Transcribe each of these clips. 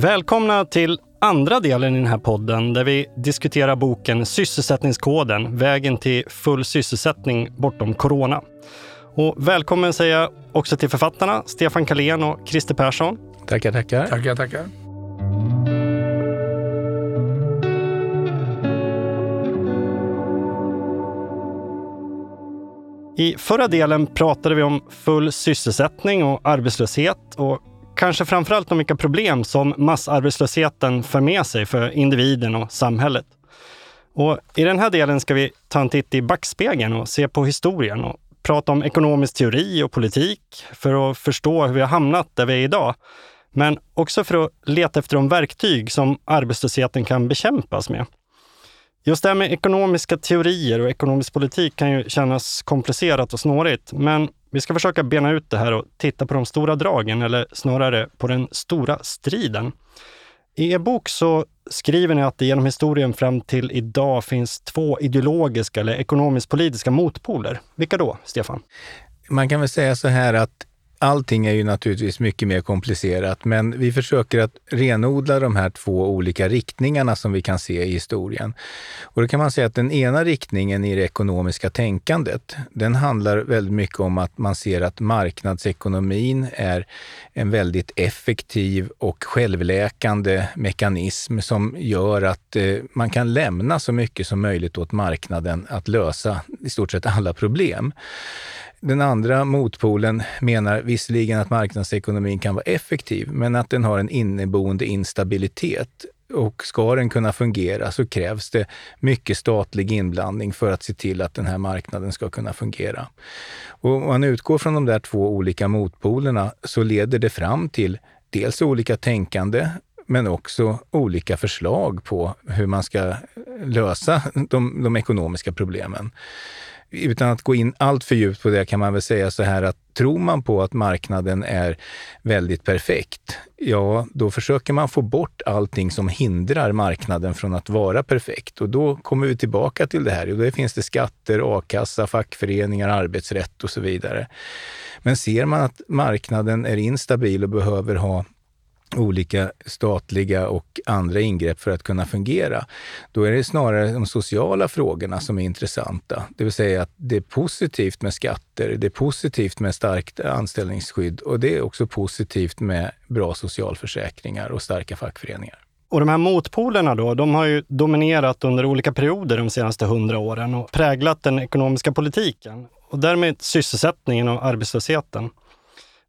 Välkomna till andra delen i den här podden där vi diskuterar boken Sysselsättningskoden, vägen till full sysselsättning bortom corona. Och välkommen säger jag också till författarna Stefan Kalén och Christer Persson. Tackar, tackar. Tackar, tackar. I förra delen pratade vi om full sysselsättning och arbetslöshet och kanske framförallt om vilka problem som massarbetslösheten för med sig för individen och samhället. Och I den här delen ska vi ta en titt i backspegeln och se på historien och prata om ekonomisk teori och politik för att förstå hur vi har hamnat där vi är idag. Men också för att leta efter de verktyg som arbetslösheten kan bekämpas med. Just det här med ekonomiska teorier och ekonomisk politik kan ju kännas komplicerat och snårigt, men vi ska försöka bena ut det här och titta på de stora dragen, eller snarare på den stora striden. I er bok så skriver ni att det genom historien fram till idag finns två ideologiska eller ekonomisk-politiska motpoler. Vilka då, Stefan? Man kan väl säga så här att Allting är ju naturligtvis mycket mer komplicerat, men vi försöker att renodla de här två olika riktningarna som vi kan se i historien. Och då kan man säga att den ena riktningen i det ekonomiska tänkandet, den handlar väldigt mycket om att man ser att marknadsekonomin är en väldigt effektiv och självläkande mekanism som gör att eh, man kan lämna så mycket som möjligt åt marknaden att lösa i stort sett alla problem. Den andra motpolen menar visserligen att marknadsekonomin kan vara effektiv, men att den har en inneboende instabilitet. Och ska den kunna fungera så krävs det mycket statlig inblandning för att se till att den här marknaden ska kunna fungera. Och om man utgår från de där två olika motpolerna så leder det fram till dels olika tänkande men också olika förslag på hur man ska lösa de, de ekonomiska problemen utan att gå in allt för djupt på det kan man väl säga så här att tror man på att marknaden är väldigt perfekt, ja, då försöker man få bort allting som hindrar marknaden från att vara perfekt. Och då kommer vi tillbaka till det här. Och då finns det skatter, a-kassa, fackföreningar, arbetsrätt och så vidare. Men ser man att marknaden är instabil och behöver ha olika statliga och andra ingrepp för att kunna fungera. Då är det snarare de sociala frågorna som är intressanta. Det vill säga att det är positivt med skatter, det är positivt med starkt anställningsskydd och det är också positivt med bra socialförsäkringar och starka fackföreningar. Och de här motpolerna då, de har ju dominerat under olika perioder de senaste hundra åren och präglat den ekonomiska politiken och därmed sysselsättningen och arbetslösheten.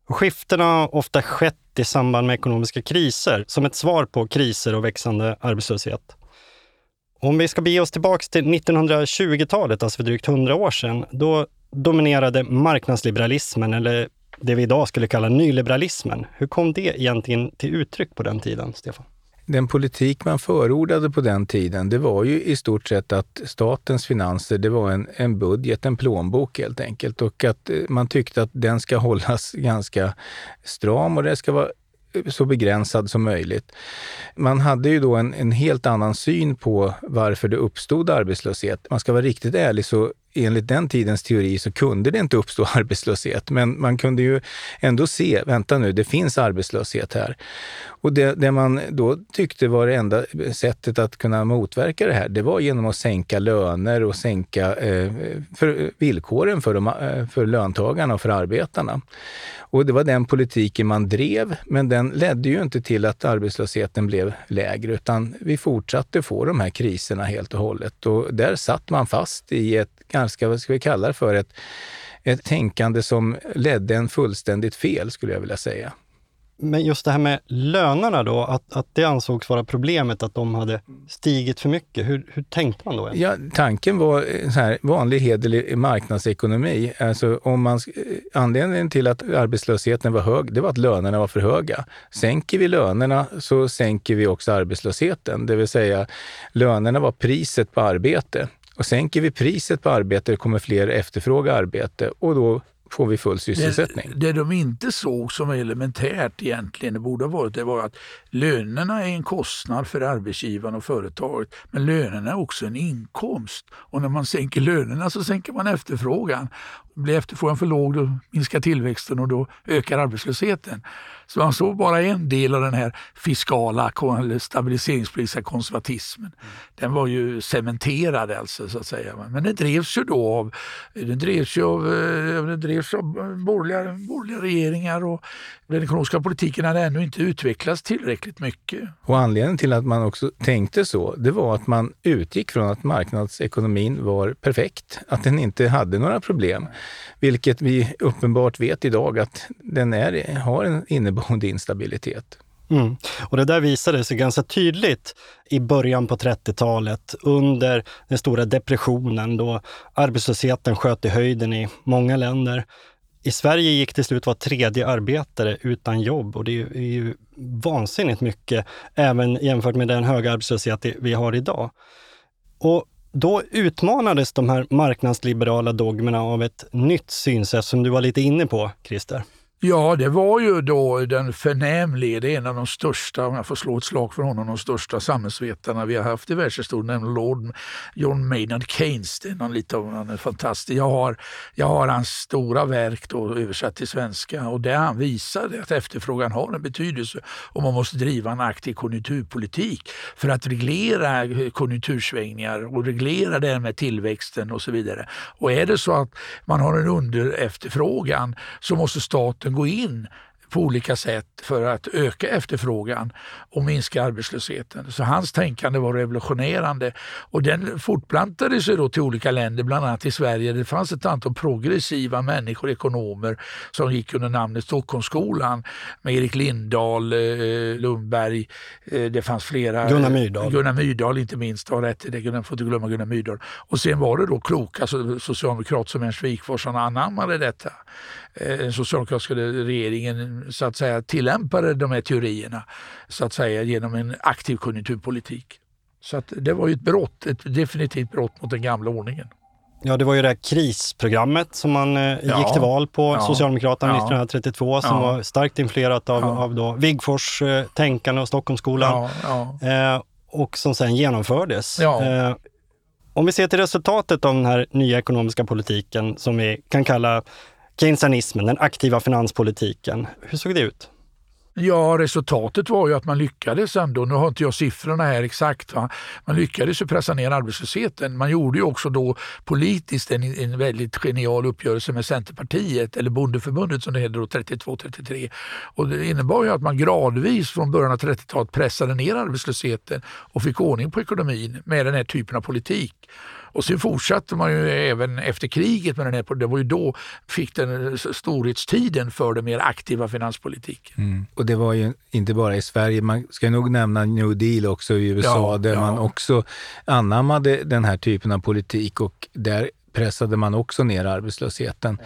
Skiftena har ofta skett i samband med ekonomiska kriser som ett svar på kriser och växande arbetslöshet. Om vi ska bege oss tillbaka till 1920-talet, alltså för drygt 100 år sedan, då dominerade marknadsliberalismen, eller det vi idag skulle kalla nyliberalismen. Hur kom det egentligen till uttryck på den tiden, Stefan? Den politik man förordade på den tiden, det var ju i stort sett att statens finanser, det var en, en budget, en plånbok helt enkelt. Och att eh, man tyckte att den ska hållas ganska stram och det ska vara så begränsad som möjligt. Man hade ju då en, en helt annan syn på varför det uppstod arbetslöshet. Man ska vara riktigt ärlig så enligt den tidens teori så kunde det inte uppstå arbetslöshet, men man kunde ju ändå se, vänta nu, det finns arbetslöshet här. Och det, det, man då tyckte var det enda sättet att kunna motverka det här, det var genom att sänka löner och sänka eh, för villkoren för, de, eh, för löntagarna och för arbetarna. Och det var den politiken man drev, men den ledde ju inte till att arbetslösheten blev lägre, utan vi fortsatte få de här kriserna helt och hållet. Och där satt man fast i ett ganska, vad ska vi kalla det för, ett, ett tänkande som ledde en fullständigt fel, skulle jag vilja säga. Men just det här med lönerna då, att, att det ansågs vara problemet, att de hade stigit för mycket. Hur, hur tänkte man då? Ja, tanken var så här, vanlig hederlig marknadsekonomi. Alltså om man, anledningen till att arbetslösheten var hög, det var att lönerna var för höga. Sänker vi lönerna så sänker vi också arbetslösheten. Det vill säga, lönerna var priset på arbete. Och sänker vi priset på arbete kommer fler efterfråga arbete och då får vi full sysselsättning. Det, det de inte såg som elementärt egentligen, det borde ha varit, det var att lönerna är en kostnad för arbetsgivaren och företaget, men lönerna är också en inkomst. Och när man sänker lönerna så sänker man efterfrågan. Blir efterfrågan för låg då minskar tillväxten och då ökar arbetslösheten. Så man såg bara en del av den här fiskala eller stabiliseringspolitiska konservatismen. Den var ju cementerad alltså, så att säga. Men den drevs ju då av, den drevs ju av, eh, den drevs av borgerliga, borgerliga regeringar och den ekonomiska politiken hade ännu inte utvecklats tillräckligt mycket. Och anledningen till att man också tänkte så, det var att man utgick från att marknadsekonomin var perfekt, att den inte hade några problem. Vilket vi uppenbart vet idag att den är, har en innebörd inneboende instabilitet. Mm. Och det där visade sig ganska tydligt i början på 30-talet under den stora depressionen då arbetslösheten sköt i höjden i många länder. I Sverige gick till slut var tredje arbetare utan jobb och det är ju, vansinnigt mycket även jämfört med den höga arbetslöshet vi har idag. Och då utmanades de här marknadsliberala dogmerna av ett nytt synsätt som du var lite inne på, Christer. Ja, det var ju då den förnämlige, en av de största, om jag får slå ett slag för honom, de största samhällsvetarna vi har haft i världshistorien, nämligen Lord John Maynard Keynes. Det är någon lite av, han är fantastisk. Jag har, jag har hans stora verk då översatt till svenska och där han visade att efterfrågan har en betydelse och man måste driva en aktiv konjunkturpolitik för att reglera konjunktursvängningar och reglera det med tillväxten och så vidare. Och är det så att man har en underefterfrågan så måste staten gå in på olika sätt för att öka efterfrågan och minska arbetslösheten. Så hans tänkande var revolutionerande och den fortplantade sig då till olika länder, bland annat i Sverige. Det fanns ett antal progressiva människor, ekonomer, som gick under namnet Stockholmsskolan med Erik Lindahl, eh, Lundberg, eh, det fanns flera. Gunnar Myrdal. Gunnar Myrdal inte minst, har rätt i det, får inte glömma Gunnar Myrdal. Och sen var det då kloka socialdemokrater som Ernst Wigforss som anammade detta. Eh, den socialdemokratiska regeringen så att säga tillämpade de här teorierna så att säga genom en aktiv konjunkturpolitik. Så att det var ju ett brott, ett definitivt brott mot den gamla ordningen. Ja, det var ju det här krisprogrammet som man eh, ja. gick till val på, ja. Socialdemokraterna ja. 1932, som var starkt influerat av, av då Wigfors eh, tänkande och Stockholmsskolan. Eh, och som sen genomfördes. Eh, om vi ser till resultatet av den här nya ekonomiska politiken som vi kan kalla keynesianismen, den aktiva finanspolitiken. Hur såg det ut? Ja, resultatet var ju att man lyckades ändå. Nu har inte jag siffrorna här exakt. Va? Man lyckades ju pressa ner arbetslösheten. Man gjorde ju också då politiskt en, en väldigt genial uppgörelse med Centerpartiet, eller Bondeförbundet som det heter då, 32-33. Och det innebar ju att man gradvis från början av 30-talet pressade ner arbetslösheten och fick ordning på ekonomin med den här typen av politik. Och sen fortsatte man ju även efter kriget med den här, det var ju då fick den storhetstiden för den mer aktiva finanspolitiken. Mm. Och det var ju inte bara i Sverige, man ska nog nämna New Deal också i USA, ja, där ja. man också anammade den här typen av politik och där pressade man också ner arbetslösheten.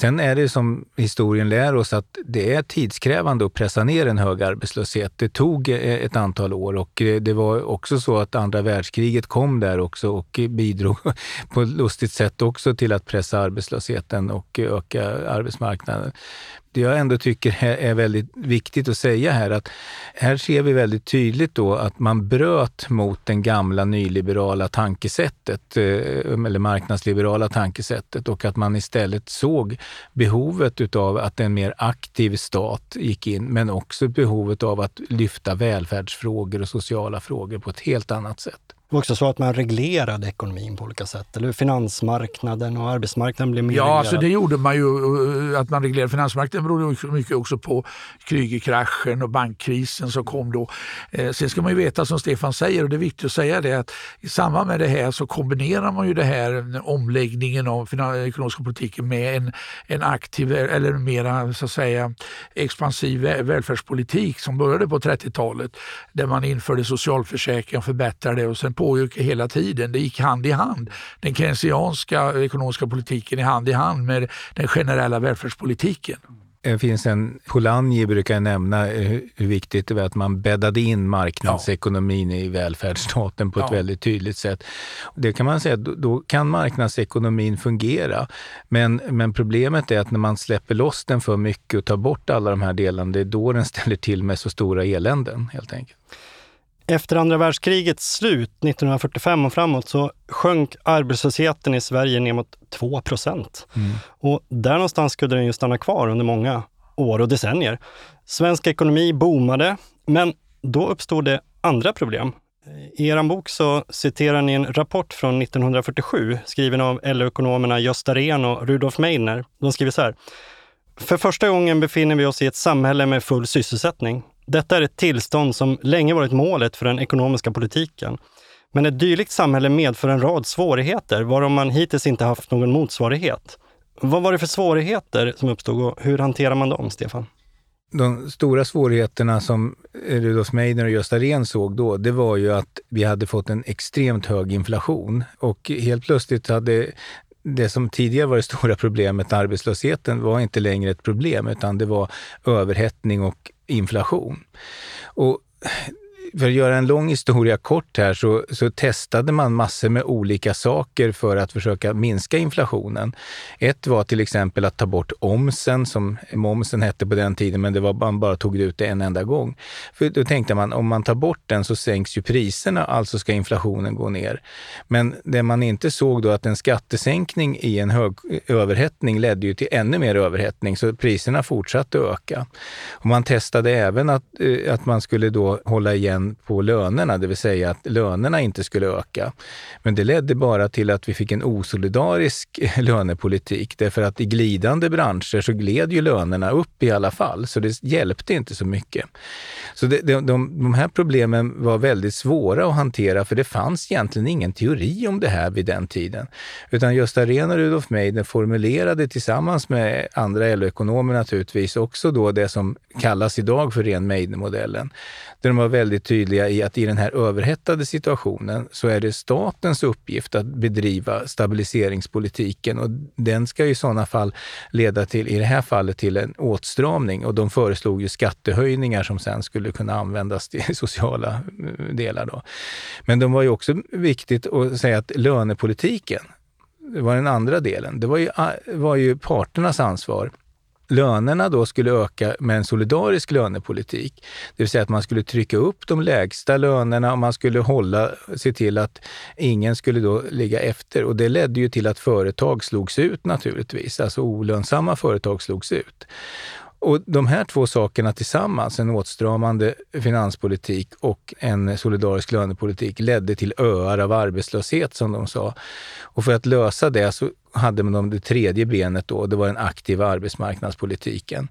Sen är det som historien lär oss att det är tidskrävande att pressa ner en hög arbetslöshet. Det tog eh, ett antal år och eh, det var också så att andra världskriget kom där också och bidrog på ett lustigt sätt också till att pressa arbetslösheten och öka arbetsmarknaden det jag ändå tycker är väldigt viktigt att säga här, att här ser vi väldigt tydligt då att man bröt mot den gamla nyliberala tankesättet, eh, eller marknadsliberala tankesättet och att man istället såg behovet utav att en mer aktiv stat gick in, men också behovet av att lyfta välfärdsfrågor och sociala frågor på ett helt annat sätt. Det var också så att man reglerade ekonomin på olika sätt, eller Finansmarknaden och arbetsmarknaden blev mer Ja, reglerad. alltså det gjorde man ju. Eh, att man reglerade finansmarknaden berodde mycket också på Krügerkraschen och bankkrisen som kom då. Eh, sen ska man ju veta som Stefan säger, och det är viktigt att säga det, att i samband med det här så kombinerar man ju det här omläggningen av ekonomiska politiken med en, en aktiv eller mera så att säga expansiv välfärdspolitik som började på 30-talet där man införde socialförsäkringar och förbättrade och sen pågick hela tiden. Det gick hand i hand. Den keynesianska ekonomiska politiken i hand i hand med den generella välfärdspolitiken. Det finns en, Polanyi brukar nämna hur viktigt det är att man bäddade in marknadsekonomin ja. i välfärdsstaten på ett ja. väldigt tydligt sätt. Det kan man säga, då, då kan marknadsekonomin fungera. Men, men problemet är att när man släpper loss den för mycket och tar bort alla de här delarna, det är då den ställer till med så stora eländen helt enkelt. Efter andra världskrigets slut, 1945 och framåt, så sjönk arbetslösheten i Sverige ner mot 2 procent. Mm. Och där någonstans skulle den ju stanna kvar under många år och decennier. Svensk ekonomi boomade, men då uppstod det andra problem. I er bok så citerar ni en rapport från 1947 skriven av LO-ekonomerna Gösta Rehn och Rudolf Meidner. De skriver så här. För första gången befinner vi oss i ett samhälle med full sysselsättning. Detta är ett tillstånd som länge varit målet för den ekonomiska politiken. Men ett dylikt samhälle medför en rad svårigheter, varom man hittills inte haft någon motsvarighet. Vad var det för svårigheter som uppstod och hur hanterar man dem, Stefan? De stora svårigheterna som eh, Rudolf Meidner och Gösta Rehn såg då, det var ju att vi hade fått en extremt hög inflation och helt plötsligt hade det som tidigare var det stora problemet, arbetslösheten, var inte längre ett problem, utan det var överhettning och inflation. Och för att göra en lång historia kort här så, så, testade man massor med olika saker för att försöka minska inflationen. Ett var till exempel att ta bort omsen, som momsen hette på den tiden, men det var man bara tog ut det en enda gång. För då tänkte man, om man tar bort den så sänks ju priserna, alltså ska inflationen gå ner. Men det man inte såg då att en skattesänkning i en hög överhettning ledde ju till ännu mer överhettning, så priserna fortsatte öka. Och man testade även att, eh, att man skulle då hålla igen igen på lönerna, det vill säga att lönerna inte skulle öka. Men det ledde bara till att vi fick en osolidarisk lönepolitik, därför att i glidande branscher så gled ju lönerna upp i alla fall, så det hjälpte inte så mycket. Så det, de, de, de här problemen var väldigt svåra att hantera, för det fanns egentligen ingen teori om det här vid den tiden. Utan Gösta Rehn och Rudolf Meidner formulerade tillsammans med andra LO-ekonomer naturligtvis också då det som kallas idag för ren Meidner-modellen där de var väldigt tydliga i att i den här överhettade situationen så är det statens uppgift att bedriva stabiliseringspolitiken och den ska i sådana fall leda till, i det här fallet, till en åtstramning och de föreslog ju skattehöjningar som sen skulle kunna användas till sociala eh, delar. Då. Men de var ju också viktigt att säga att lönepolitiken, det var den andra delen, det var ju, eh, var ju parternas ansvar lönerna då skulle öka med en solidarisk lönepolitik. Det vill säga att man skulle trycka upp de lägsta lönerna och man skulle hålla, se till att ingen skulle då ligga efter. Och det ledde ju till att företag slogs ut naturligtvis, alltså olönsamma företag slogs ut. Och de här två sakerna tillsammans, en åtstramande finanspolitik och en solidarisk lönepolitik, ledde till öar av arbetslöshet som de sa. Och för att lösa det så hade man det tredje benet då, det var den aktiva arbetsmarknadspolitiken.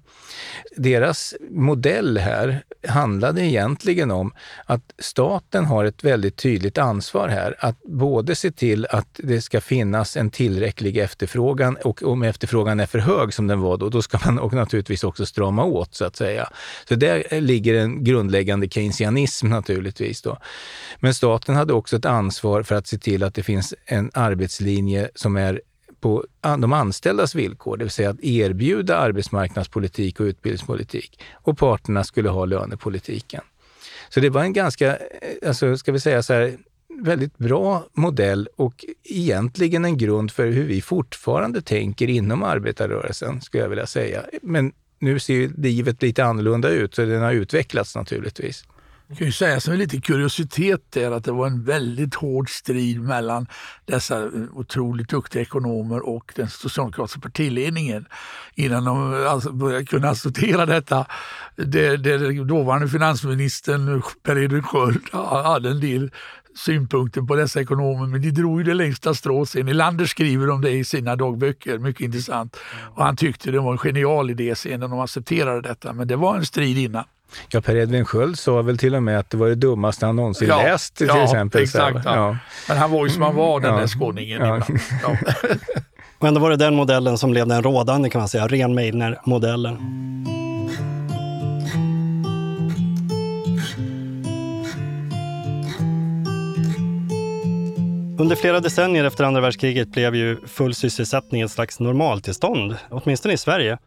Deras modell här handlade egentligen om att staten har ett väldigt tydligt ansvar här, att både se till att det ska finnas en tillräcklig efterfrågan och om efterfrågan är för hög som den var då, då ska man och naturligtvis också strama åt så att säga. Så där ligger en grundläggande keynesianism naturligtvis då. Men staten hade också ett ansvar för att se till att det finns en arbetslinje som är på de anställdas villkor, det vill säga att erbjuda arbetsmarknadspolitik och utbildningspolitik. Och parterna skulle ha lönepolitiken. Så det var en ganska, eh, alltså, ska vi säga så här, väldigt bra modell och egentligen en grund för hur vi fortfarande tänker inom arbetarrörelsen, skulle jag vilja säga. Men nu ser ju livet lite annorlunda ut, så den har utvecklats naturligtvis. Jag kan ju säga som en liten kuriositet där att det var en väldigt hård strid mellan dessa otroligt duktiga ekonomer och den socialdemokratiska partiledningen innan de alltså började kunna acceptera detta. Det, det, dåvarande finansministern Per Edvin Sköld hade en del synpunkter på dessa ekonomer, men de drog ju det längsta strået sen. Elander skriver om det i sina dagböcker, mycket intressant. Och han tyckte det var en genial idé sen när de accepterade detta, men det var en strid innan. Ja, Per Edvin Sköld sa väl till och med att det var det dummaste han någonsin ja, läst till ja, exempel. Exakt, ja. Men han var ju som han var den ja, där skåningen ja. ja. Och ändå var det den modellen som blev den rådande kan man säga, ren Meidner-modellen. Under flera decennier efter andra världskriget blev ju full sysselsättning ett slags normaltillstånd, åtminstone i Sverige.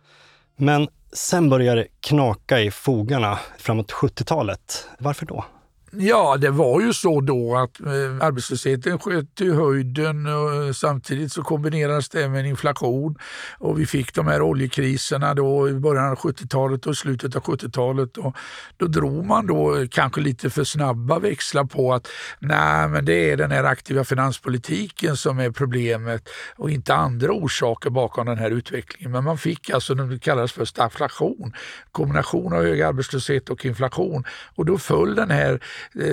Men Sen börjar det knaka i fogarna framåt 70-talet. Varför då? Ja, det var ju så då att eh, arbetslösheten sköt i höjden och eh, samtidigt så kombinerades det med inflation och vi fick de här oljekriserna då i början av 70-talet och slutet av 70-talet. Och då drog man då eh, kanske lite för snabba växlar på att nej, men det är den här aktiva finanspolitiken som är problemet och inte andra orsaker bakom den här utvecklingen. Men man fick alltså det kallades för stagflation, kombination av hög arbetslöshet och inflation och då föll den här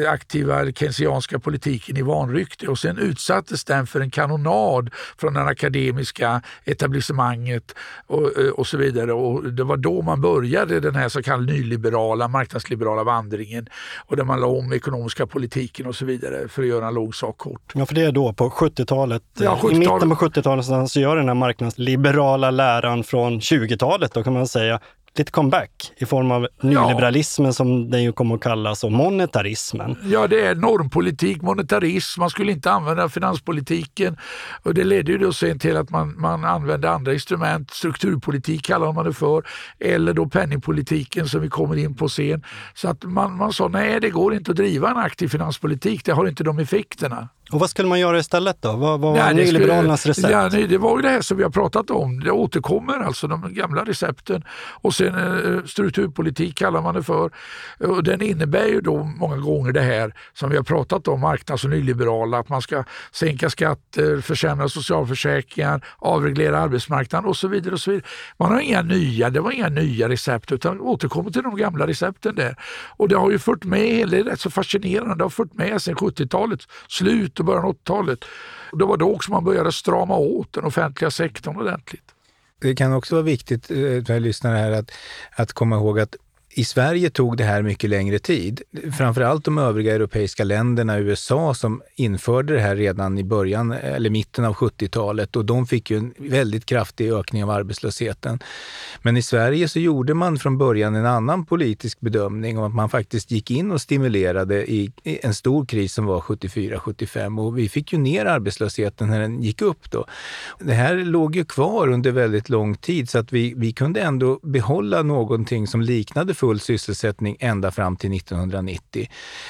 aktiva keynesianska politiken i vanrykte och sen utsattes den för en kanonad från den akademiska etablissemanget och, eh, och så vidare. Och det var då man började den här så kallade nyliberala, marknadsliberala vandringen och där man la om ekonomiska politiken och så vidare för att göra en lång sak kort. Ja, för det är då på 70-talet, ja, 70 i mitten på 70-talet så gör den här marknadsliberala läran från 20-talet då kan man säga lite comeback i form av nyliberalismen ja. som den ju kommer att kallas och monetarismen. Ja, det är normpolitik, monetarism. Man skulle inte använda finanspolitiken och det ledde ju då sen till att man, man använde andra instrument. Strukturpolitik kallar man det för eller då penningpolitiken som vi kommer in på sen. Så att man, man sa nej, det går inte att driva en aktiv finanspolitik. Det har inte de effekterna. Och vad skulle man göra istället då? Vad, vad var nyliberalernas recept? Ja, det var ju det här som vi har pratat om. Det återkommer alltså de gamla recepten. Och sen eh, strukturpolitik kallar man det för. Och den innebär ju då många gånger det här som vi har pratat om, marknads och nyliberala, att man ska sänka skatter, försämra socialförsäkringar, avreglera arbetsmarknaden och så vidare. och så vidare. Man har inga nya, det var inga nya recept utan återkommer till de gamla recepten där. Och det har ju fört med, det är rätt så fascinerande, det har fört med sedan 70-talets slut och början av 80-talet. Det var då också man började strama åt den offentliga sektorn ordentligt. Det kan också vara viktigt eh, för lyssnare här att, att komma ihåg att i Sverige tog det här mycket längre tid. Framförallt de övriga europeiska länderna, USA, som införde det här redan i början eller mitten av 70-talet och de fick ju en väldigt kraftig ökning av arbetslösheten. Men i Sverige så gjorde man från början en annan politisk bedömning om att man faktiskt gick in och stimulerade i en stor kris som var 74-75 och vi fick ju ner arbetslösheten när den gick upp då. Det här låg ju kvar under väldigt lång tid så att vi, vi kunde ändå behålla någonting som liknade full sysselsättning ända fram till 1990.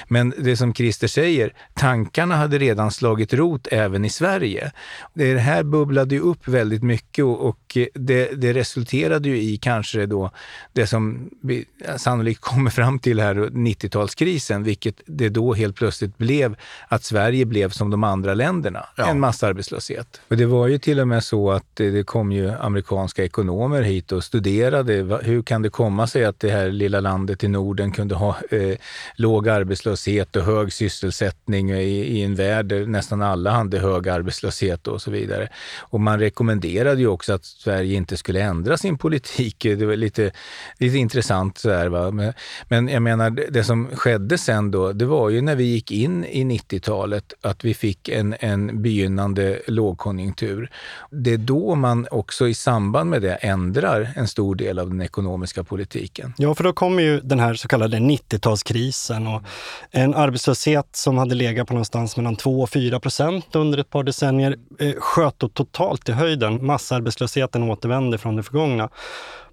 Men det som Christer säger, tankarna hade redan slagit rot även i Sverige. Det här bubblade ju upp väldigt mycket och det, det resulterade ju i kanske då det som vi sannolikt kommer fram till här, 90-talskrisen, vilket det då helt plötsligt blev att Sverige blev som de andra länderna, ja. en massarbetslöshet. Och det var ju till och med så att det kom ju amerikanska ekonomer hit och studerade hur kan det komma sig att det här lilla landet i Norden kunde ha eh, låg arbetslöshet och hög sysselsättning i, i, en värld där nästan alla hade hög arbetslöshet och så vidare. Och man rekommenderade ju också att Sverige inte skulle ändra sin politik. Det var lite, lite intressant så här, va? Men, men jag menar, det som skedde sen då, det var ju när vi gick in i 90-talet att vi fick en, en begynnande lågkonjunktur. Det är då man också i samband med det ändrar en stor del av den ekonomiska politiken. Ja, för då kommer ju den här så kallade 90-talskrisen och en arbetslöshet som hade legat på någonstans mellan 2 och 4 procent under ett par decennier eh, sköt då totalt i höjden. Massarbetslösheten återvände från det förgångna.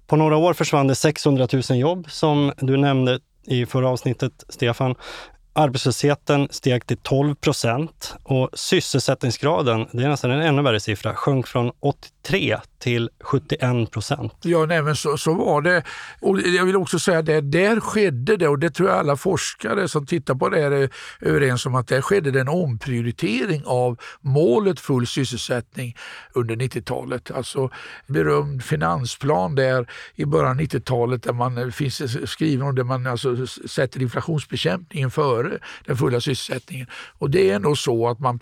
På några år försvann det 600 000 jobb som du nämnde i förra avsnittet, Stefan. Arbetslösheten steg till 12 procent och sysselsättningsgraden, det är nästan en ännu värre siffra, sjönk från 83 till 71 procent. Ja, nej, men så, så var det. Och jag vill också säga att där skedde det, och det tror jag alla forskare som tittar på det här är överens om, att där skedde det en omprioritering av målet full sysselsättning under 90-talet. Alltså berömd finansplan där i början av 90-talet där man finns skriven om där man alltså sätter inflationsbekämpningen före den fulla sysselsättningen. Och det är nog så att man,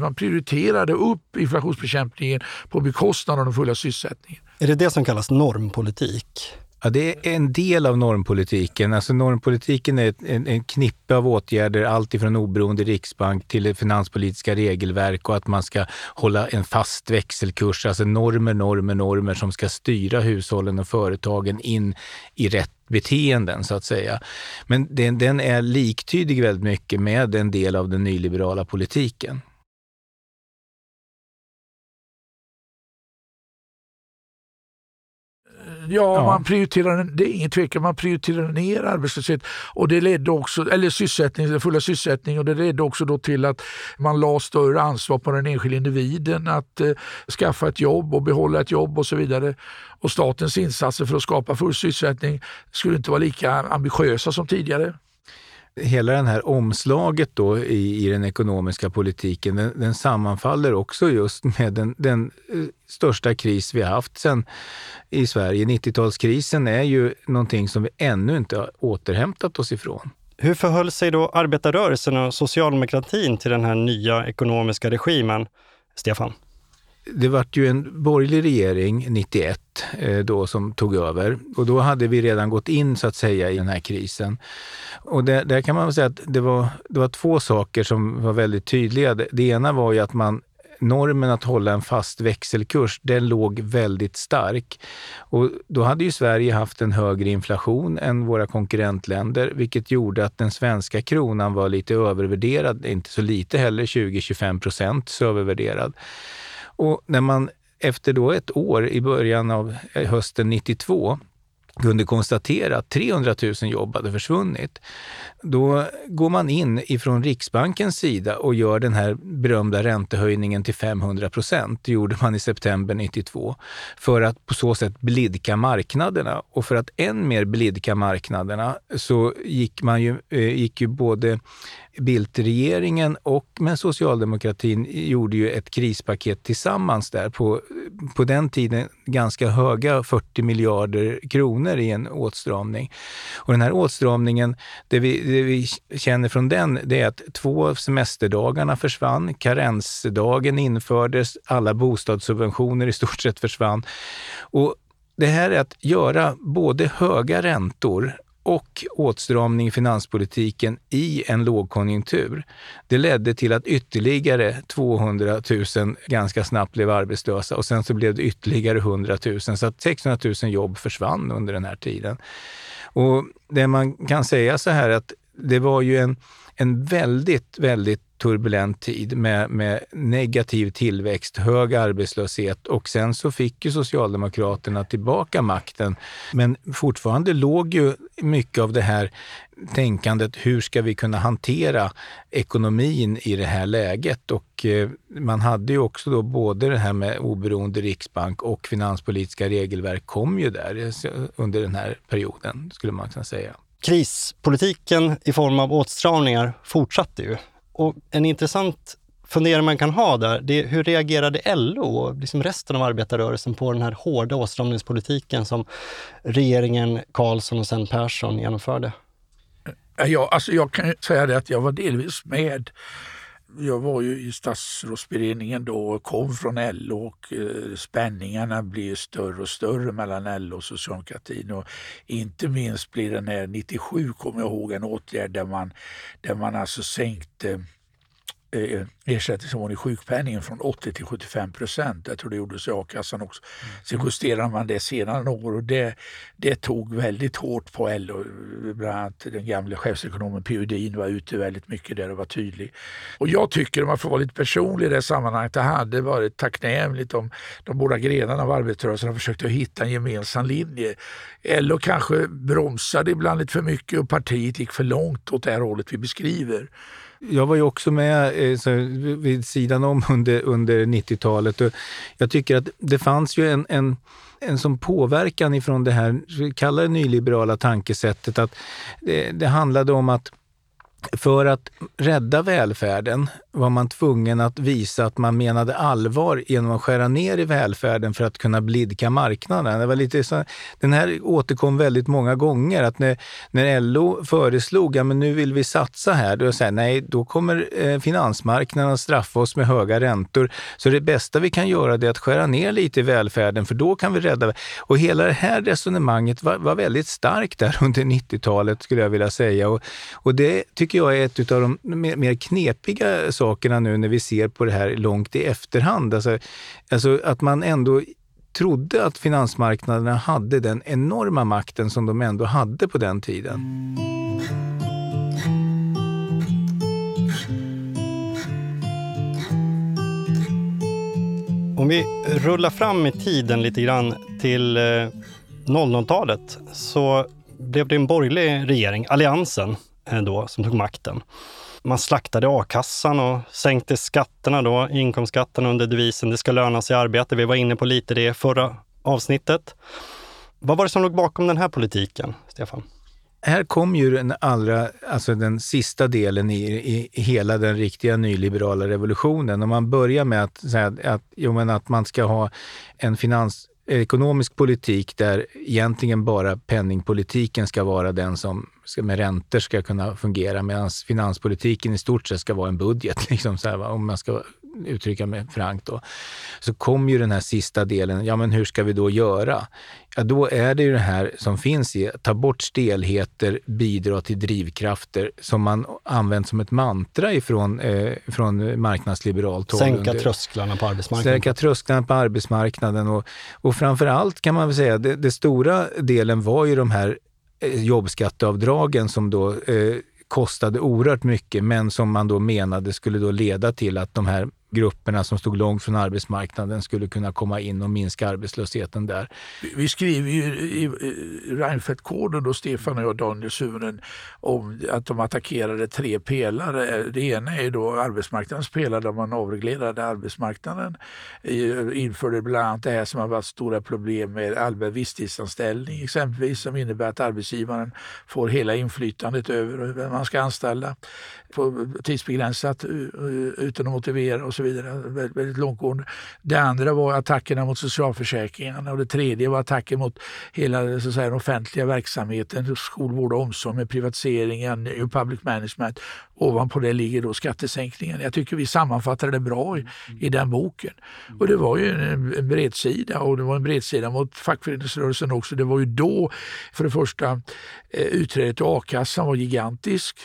man prioriterade upp inflationsbekämpningen på bekostnad bekostnad av den fulla sysselsättningen. Är det det som kallas normpolitik? Ja, det är en del av normpolitiken. Alltså normpolitiken är en, en knippe av åtgärder, allt ifrån oberoende riksbank till det finanspolitiska regelverk och att man ska hålla en fast växelkurs. Alltså normer, normer, normer som ska styra hushållen och företagen in i rätt beteenden så att säga. Men den, den är liktydig väldigt mycket med en del av den nyliberala politiken. Ja, ja, man prioriterar, det är ingen tvekan, man prioriterar ner arbetslöshet. Och det ledde också, eller sysselsättning, fulla sysselsättning och det ledde också då till att man la större ansvar på den enskilda individen att eh, skaffa ett jobb och behålla ett jobb och så vidare. Och statens insatser för att skapa full sysselsättning skulle inte vara lika ambitiösa som tidigare hela det här omslaget då i, i den ekonomiska politiken, den, den sammanfaller också just med den, den eh, största kris vi har haft sen i Sverige. 90-talskrisen är ju någonting som vi ännu inte har återhämtat oss ifrån. Hur förhöll sig då arbetarrörelsen och socialdemokratin till den här nya ekonomiska regimen, Stefan? Det vart ju en borgerlig regering 91 eh, då som tog över och då hade vi redan gått in så att säga i den här krisen. Och där, där kan man väl säga att det var, det var två saker som var väldigt tydliga. Det, det ena var ju att man normen att hålla en fast växelkurs, den låg väldigt stark. Och då hade ju Sverige haft en högre inflation än våra konkurrentländer, vilket gjorde att den svenska kronan var lite övervärderad, inte så lite heller, 20-25 procent övervärderad. Och när man efter då ett år i början av eh, hösten 92 kunde konstatera att 300 000 jobb hade försvunnit. Då går man in ifrån Riksbankens sida och gör den här berömda räntehöjningen till 500 procent. Det gjorde man i september 92 för att på så sätt blidka marknaderna. Och för att än mer blidka marknaderna så gick, man ju, eh, gick ju både Bildtregeringen och men socialdemokratin gjorde ju ett krispaket tillsammans där på, på den tiden ganska höga 40 miljarder kronor i en åtstramning. Och den här åtstramningen, det vi, det vi känner från den, det är att två av semesterdagarna försvann, karensdagen infördes, alla bostadssubventioner i stort sett försvann. Och det här är att göra både höga räntor och åtstramning i finanspolitiken i en lågkonjunktur. Det ledde till att ytterligare 200 000 ganska snabbt blev arbetslösa och sen så blev det ytterligare 100 000 så att 600 000 jobb försvann under den här tiden. Och det man kan säga så här att det var ju en, en väldigt, väldigt turbulent tid med, med negativ tillväxt, hög arbetslöshet och sen så fick ju Socialdemokraterna tillbaka makten. Men fortfarande låg ju mycket av det här tänkandet, hur ska vi kunna hantera ekonomin i det här läget? Och eh, man hade ju också då både det här med oberoende riksbank och finanspolitiska regelverk kom ju där eh, under den här perioden, skulle man kunna säga. Krispolitiken i form av åtstramningar fortsatte ju. Och en intressant fundering man kan ha där, det är hur reagerade LO och liksom resten av arbetarrörelsen på den här hårda åtstramningspolitiken som regeringen Karlsson och sen Persson genomförde? Eh, ja, alltså jag kan säga det att jag var delvis med. Jag var ju i statsrådsberedningen då och kom från LO och eh, spänningarna blir större och större mellan LO och socialdemokratin. Och inte minst blir det när 97, kommer jag ihåg, en åtgärd där man, där man alltså sänkte eh, ersättningsnivån i sjukpenningen från 80 till 75 procent. Jag tror det gjordes i a-kassan också. Mm. Sen justerade man det senare några år och det, det tog väldigt hårt på LO. Bland annat den gamle chefsekonomen P.O. Edin var ute väldigt mycket där och var tydlig. Och jag tycker, om man får vara lite personlig i det sammanhanget, det hade varit tacknämligt om de båda grenarna av arbetarrörelsen försökte hitta en gemensam linje. LO kanske bromsade ibland lite för mycket och partiet gick för långt åt det här hållet vi beskriver. Jag var ju också med eh, så, vid sidan om under, under 90-talet och jag tycker att det fanns ju en, en en sån påverkan ifrån det här, kalla det nyliberala tankesättet, att det, det handlade om att för att rädda välfärden var man tvungen att visa att man menade allvar genom att skära ner i välfärden för att kunna blidka marknaden. Det var lite så, den här återkom väldigt många gånger. att När, när LO föreslog att ja, nu vill vi satsa här, då säger nej, då kommer eh, finansmarknaden att straffa oss med höga räntor. Så det bästa vi kan göra är att skära ner lite i välfärden, för då kan vi rädda... Och hela det här resonemanget var, var väldigt starkt där under 90-talet, skulle jag vilja säga. Och, och det tycker tycker jag är ett av de mer, knepiga sakerna nu när vi ser på det här långt i efterhand. Alltså, alltså att man ändå trodde att finansmarknaderna hade den enorma makten som de ändå hade på den tiden. Om vi rullar fram i tiden lite grann till eh, 00-talet så blev det en borgerlig regering, Alliansen, då, som tog makten. Man slaktade a-kassan och sänkte skatterna då, inkomstskatten under devisen det ska löna sig arbete. Vi var inne på lite det förra avsnittet. Vad var det som låg bakom den här politiken, Stefan? Här kom ju den allra, alltså den sista delen i, i hela den riktiga nyliberala revolutionen. Om man börjar med att säga att, jo, men att man ska ha en finans ekonomisk politik där egentligen bara penningpolitiken ska vara den som med räntor ska kunna fungera medan finanspolitiken i stort sett ska vara en budget, liksom så här, om man ska uttrycka mig frankt. Då. Så kom ju den här sista delen, ja men hur ska vi då göra? Ja, då är det ju det här som finns i ta bort stelheter, bidra till drivkrafter som man använt som ett mantra ifrån eh, från marknadsliberalt håll. Sänka trösklarna på arbetsmarknaden. Sänka trösklarna på arbetsmarknaden och, och framför allt kan man väl säga, det, det stora delen var ju de här eh, jobbskatteavdragen som då eh, kostade oerhört mycket men som man då menade skulle då leda till att de här grupperna som stod långt från arbetsmarknaden skulle kunna komma in och minska arbetslösheten där. Vi skriver ju i Reinfeldt-koden, då Stefan och jag, Daniel Suhonen, om att de attackerade tre pelare. Det ena är då arbetsmarknadens pelare där man avreglerade arbetsmarknaden. Införde bland annat det här som har varit stora problem med allmän visstidsanställning exempelvis som innebär att arbetsgivaren får hela inflytandet över vem man ska anställa på tidsbegränsat utan att motivera och så vidare. Väldigt, väldigt långtgående. Det andra var attackerna mot socialförsäkringarna och det tredje var attacken mot hela så att säga, den offentliga verksamheten, skolvård och omsorg med privatiseringen, new public management. Ovanpå det ligger då skattesänkningen. Jag tycker vi sammanfattade det bra i, i den boken. Och det var ju en, en bredsida och det var en bredsida mot fackföreningsrörelsen också. Det var ju då, för det första, eh, utträdet till a-kassan var gigantisk.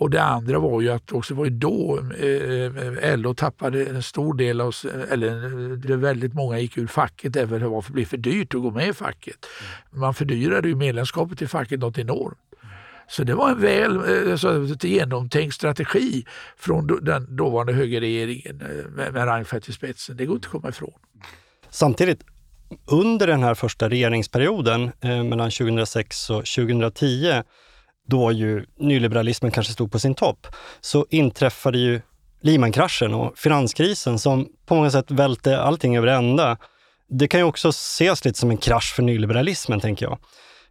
Och det andra var ju att också var ju då eh, eh LO tappade en stor del av, eller väldigt många gick ur facket därför att det var för, blev för dyrt att gå med i facket. Man fördyrade ju medlemskapet i facket något enormt. Så det var en väl alltså, genomtänkt strategi från den dåvarande högerregeringen eh, med, med Reinfeldt i spetsen. Det går inte att komma ifrån. Samtidigt, under den här första regeringsperioden eh, mellan 2006 och 2010 då ju nyliberalismen kanske stod på sin topp, så inträffade ju Lehmankraschen och finanskrisen som på många sätt välte allting över ända. Det kan ju också ses lite som en krasch för nyliberalismen, tänker jag.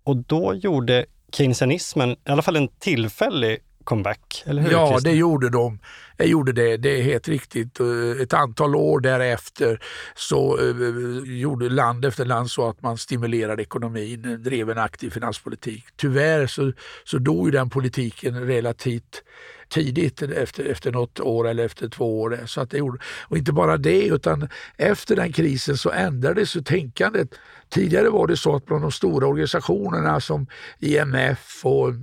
Och då gjorde keynesianismen i alla fall en tillfällig comeback, eller hur? Ja, Christian? det gjorde de. Jag gjorde det, det är helt riktigt. Eh, ett antal år därefter så uh, gjorde land efter land så att man stimulerade ekonomin, drev en aktiv finanspolitik. Tyvärr så, så dog den politiken relativt tidigt efter, efter något år eller efter två år. Så att det gjorde, och inte bara det, utan efter den krisen så ändrades ju tänkandet. Tidigare var det så att bland de stora organisationerna som IMF och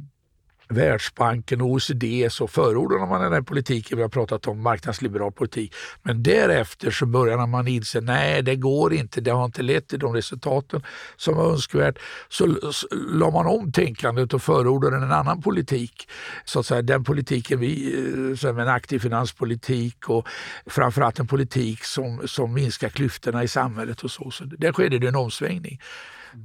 Världsbanken och OECD så förordade man den här politiken. Vi har pratat om marknadsliberal politik. Men därefter så började man inse nej det går inte, det har inte lett till de resultaten som var önskvärt. Så, så la man om tänkandet och förordade en annan politik. Så att säga, den politiken vi, eh, en aktiv finanspolitik och framförallt en politik som, som minskar klyftorna i samhället och så. så där skedde det en omsvängning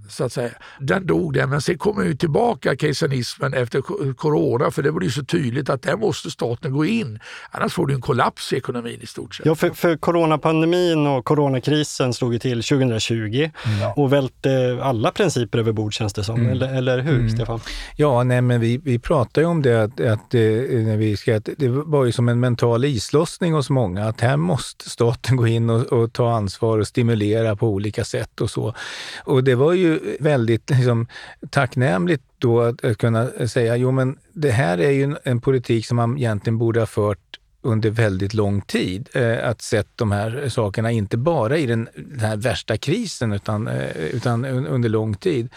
så att säga. Den dog den, men sen kommer ju tillbaka kejsarismen efter corona för det blir så tydligt att där måste staten gå in. Annars får du en kollaps i ekonomin i stort sett. Ja, för, för coronapandemin och coronakrisen slog ju till 2020 ja. och välte alla principer över bord känns det som. Mm. Eller, eller hur, mm. Stefan? Ja, nej, men vi, vi pratade ju om det att, att, eh, när vi ska, att det var ju som en mental islossning hos många, att här måste staten gå in och, och ta ansvar och stimulera på olika sätt och så. Och det var ju ju eh, väldigt liksom, tacknämligt då att, att kunna säga, jo men det här är ju en, en politik som man egentligen borde ha fört under väldigt lång tid. Eh, att sett de här sakerna, inte bara i den, den här värsta krisen, utan, eh, utan under lång tid.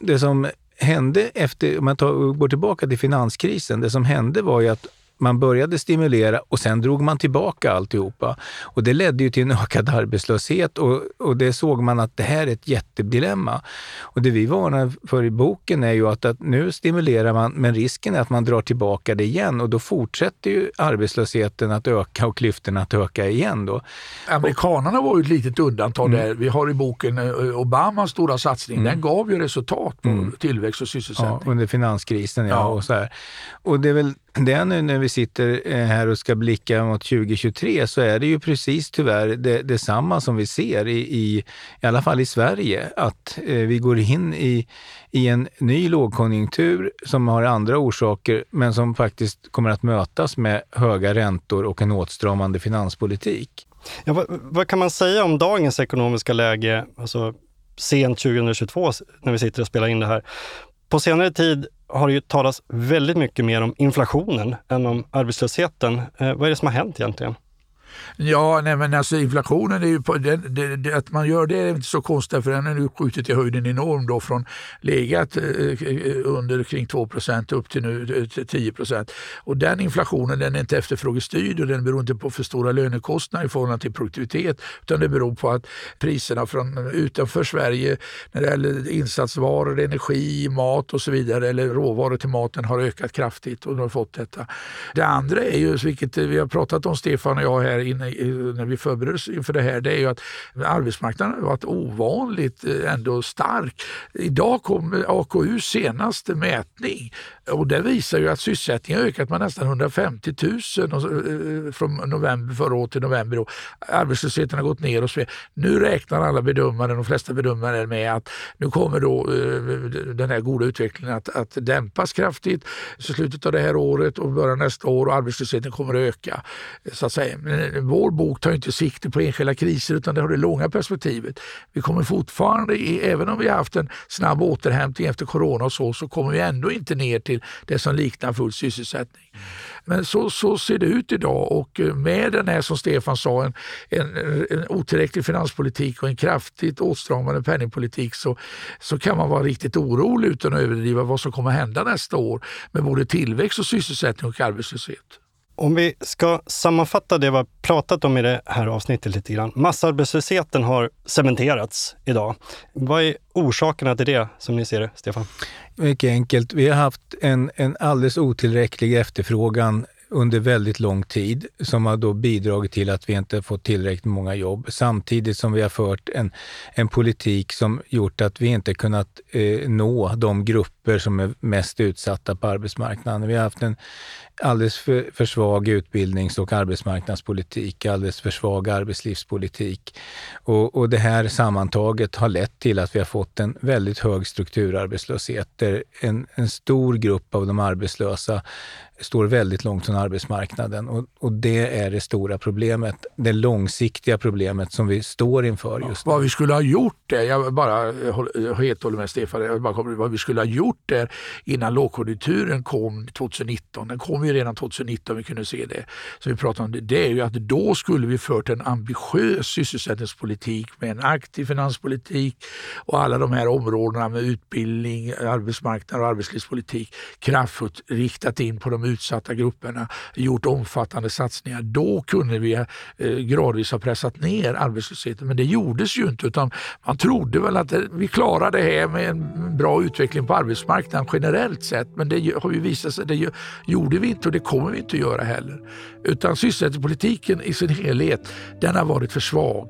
Det som hände efter, om man tar, går tillbaka till finanskrisen, det som hände var ju att man började stimulera och sen drog man tillbaka alltihopa. Och det ledde ju till en ökad arbetslöshet och, och det såg man att det här är ett jättedilemma. Och det vi varnar för i boken är ju att, att nu stimulerar man, men risken är att man drar tillbaka det igen och då fortsätter ju arbetslösheten att öka och klyftorna att öka igen. Då. Amerikanerna var ju ett litet undantag mm. där. Vi har i boken eh, Obamas stora satsning, mm. den gav ju resultat på mm. tillväxt och sysselsättning. Ja, under finanskrisen, ja. ja. Och, så här. och det är väl det är eh, nu när vi sitter eh, här och ska blicka mot 2023 så är det ju precis tyvärr det, detsamma som vi ser i, i, i alla fall i Sverige. Att eh, vi går in i, i en ny lågkonjunktur som har andra orsaker men som faktiskt kommer att mötas med höga räntor och en åtstramande finanspolitik. Ja, vad, vad kan man säga om dagens ekonomiska läge, alltså sent 2022 när vi sitter och spelar in det här? På senare tid har det ju talats väldigt mycket mer om inflationen än om arbetslösheten. Eh, vad är det som har hänt egentligen? Ja, nej men alltså inflationen är ju på, den, det, det, att man gör det är inte så konstigt för den har nu skjutit i höjden enormt då från legat eh, eh under kring 2% upp till nu eh, 10 Och den inflationen den är inte efterfrågestyrd och den beror inte på för stora lönekostnader i förhållande till produktivitet utan det beror på att priserna från utanför Sverige när det gäller insatsvaror, energi, mat och så vidare eller råvaror till maten har ökat kraftigt och de har fått detta. Det andra är ju, vilket vi har pratat om Stefan och jag här när vi förbereder oss inför det här, det är ju att arbetsmarknaden har varit ovanligt eh, ändå stark. Idag kom AKUs senaste mätning och det visar ju att sysselsättningen har ökat med nästan 150 000 eh, eh, från november förra året till november. Då. Arbetslösheten har gått ner och så Nu räknar alla bedömare, de flesta bedömare med att nu kommer då eh, den här goda utvecklingen att, att dämpas kraftigt i slutet av det här året och början nästa år och arbetslösheten kommer att öka. Så att säga. Men vår bok tar inte sikte på enskilda kriser utan det har det långa perspektivet. Vi kommer fortfarande, även om vi har haft en snabb återhämtning efter corona och så, så kommer vi ändå inte ner till till det som liknar full sysselsättning. Men så, så ser det ut idag och eh, med den här, som Stefan sa, en, en, en otillräcklig finanspolitik och en kraftigt åtstramande penningpolitik så, så kan man vara riktigt orolig utan att överdriva vad som kommer hända nästa år med både tillväxt och sysselsättning och arbetslöshet. Om vi ska sammanfatta det vi har pratat om i det här avsnittet lite grann. Massarbetslösheten har cementerats idag. Vad är orsakerna till det som ni ser det, Stefan? Mycket enkelt. Vi har haft en, en alldeles otillräcklig efterfrågan under väldigt lång tid som har då bidragit till att vi inte fått tillräckligt många jobb samtidigt som vi har fört en, en politik som gjort att vi inte kunnat eh, nå de grupper som är mest utsatta på arbetsmarknaden. Vi har haft en alldeles för, för svag utbildnings och arbetsmarknadspolitik, alldeles för svag arbetslivspolitik. Och, och det här sammantaget har lett till att vi har fått en väldigt hög strukturarbetslöshet där en, en stor grupp av de arbetslösa står väldigt långt från arbetsmarknaden och, och, det är det stora problemet. Det långsiktiga problemet som vi står inför just nu. Vad vi skulle ha gjort det, jag bara helt håller med Stefan, jag bara kommer, vad vi skulle ha gjort där innan lågkonjunkturen kom 2019. Den kom ju redan 2019, vi kunde se det. Så vi pratade om det. Det är ju att då skulle vi fört en ambitiös sysselsättningspolitik med en aktiv finanspolitik och alla de här områdena med utbildning, arbetsmarknad och arbetslivspolitik kraftfullt riktat in på de utsatta grupperna, gjort omfattande satsningar. Då kunde vi eh, gradvis ha pressat ner arbetslösheten. Men det gjordes ju inte utan man trodde väl att eh, vi klarar det här med en bra utveckling på arbetsmarknaden generellt sett. Men det har ju visat sig, det gjorde vi inte och det kommer vi inte att göra heller. Utan sysselsättningspolitiken i sin helhet, den har varit för svag.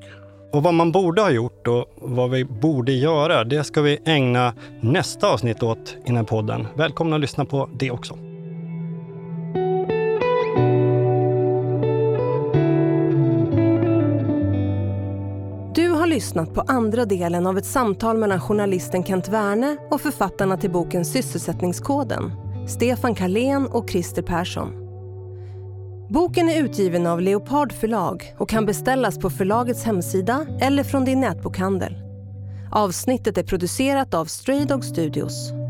Och vad man borde ha gjort och vad vi borde göra, det ska vi ägna nästa avsnitt åt i den här podden. Välkomna att lyssna på det också. Lyssnat på andra delen av ett samtal mellan journalisten Kent Werne och författarna till boken Sysselsättningskoden, Stefan Karlén och Christer Persson. Boken är utgiven av Leopard förlag och kan beställas på förlagets hemsida eller från din nätbokhandel. Avsnittet är producerat av Stray Dog Studios.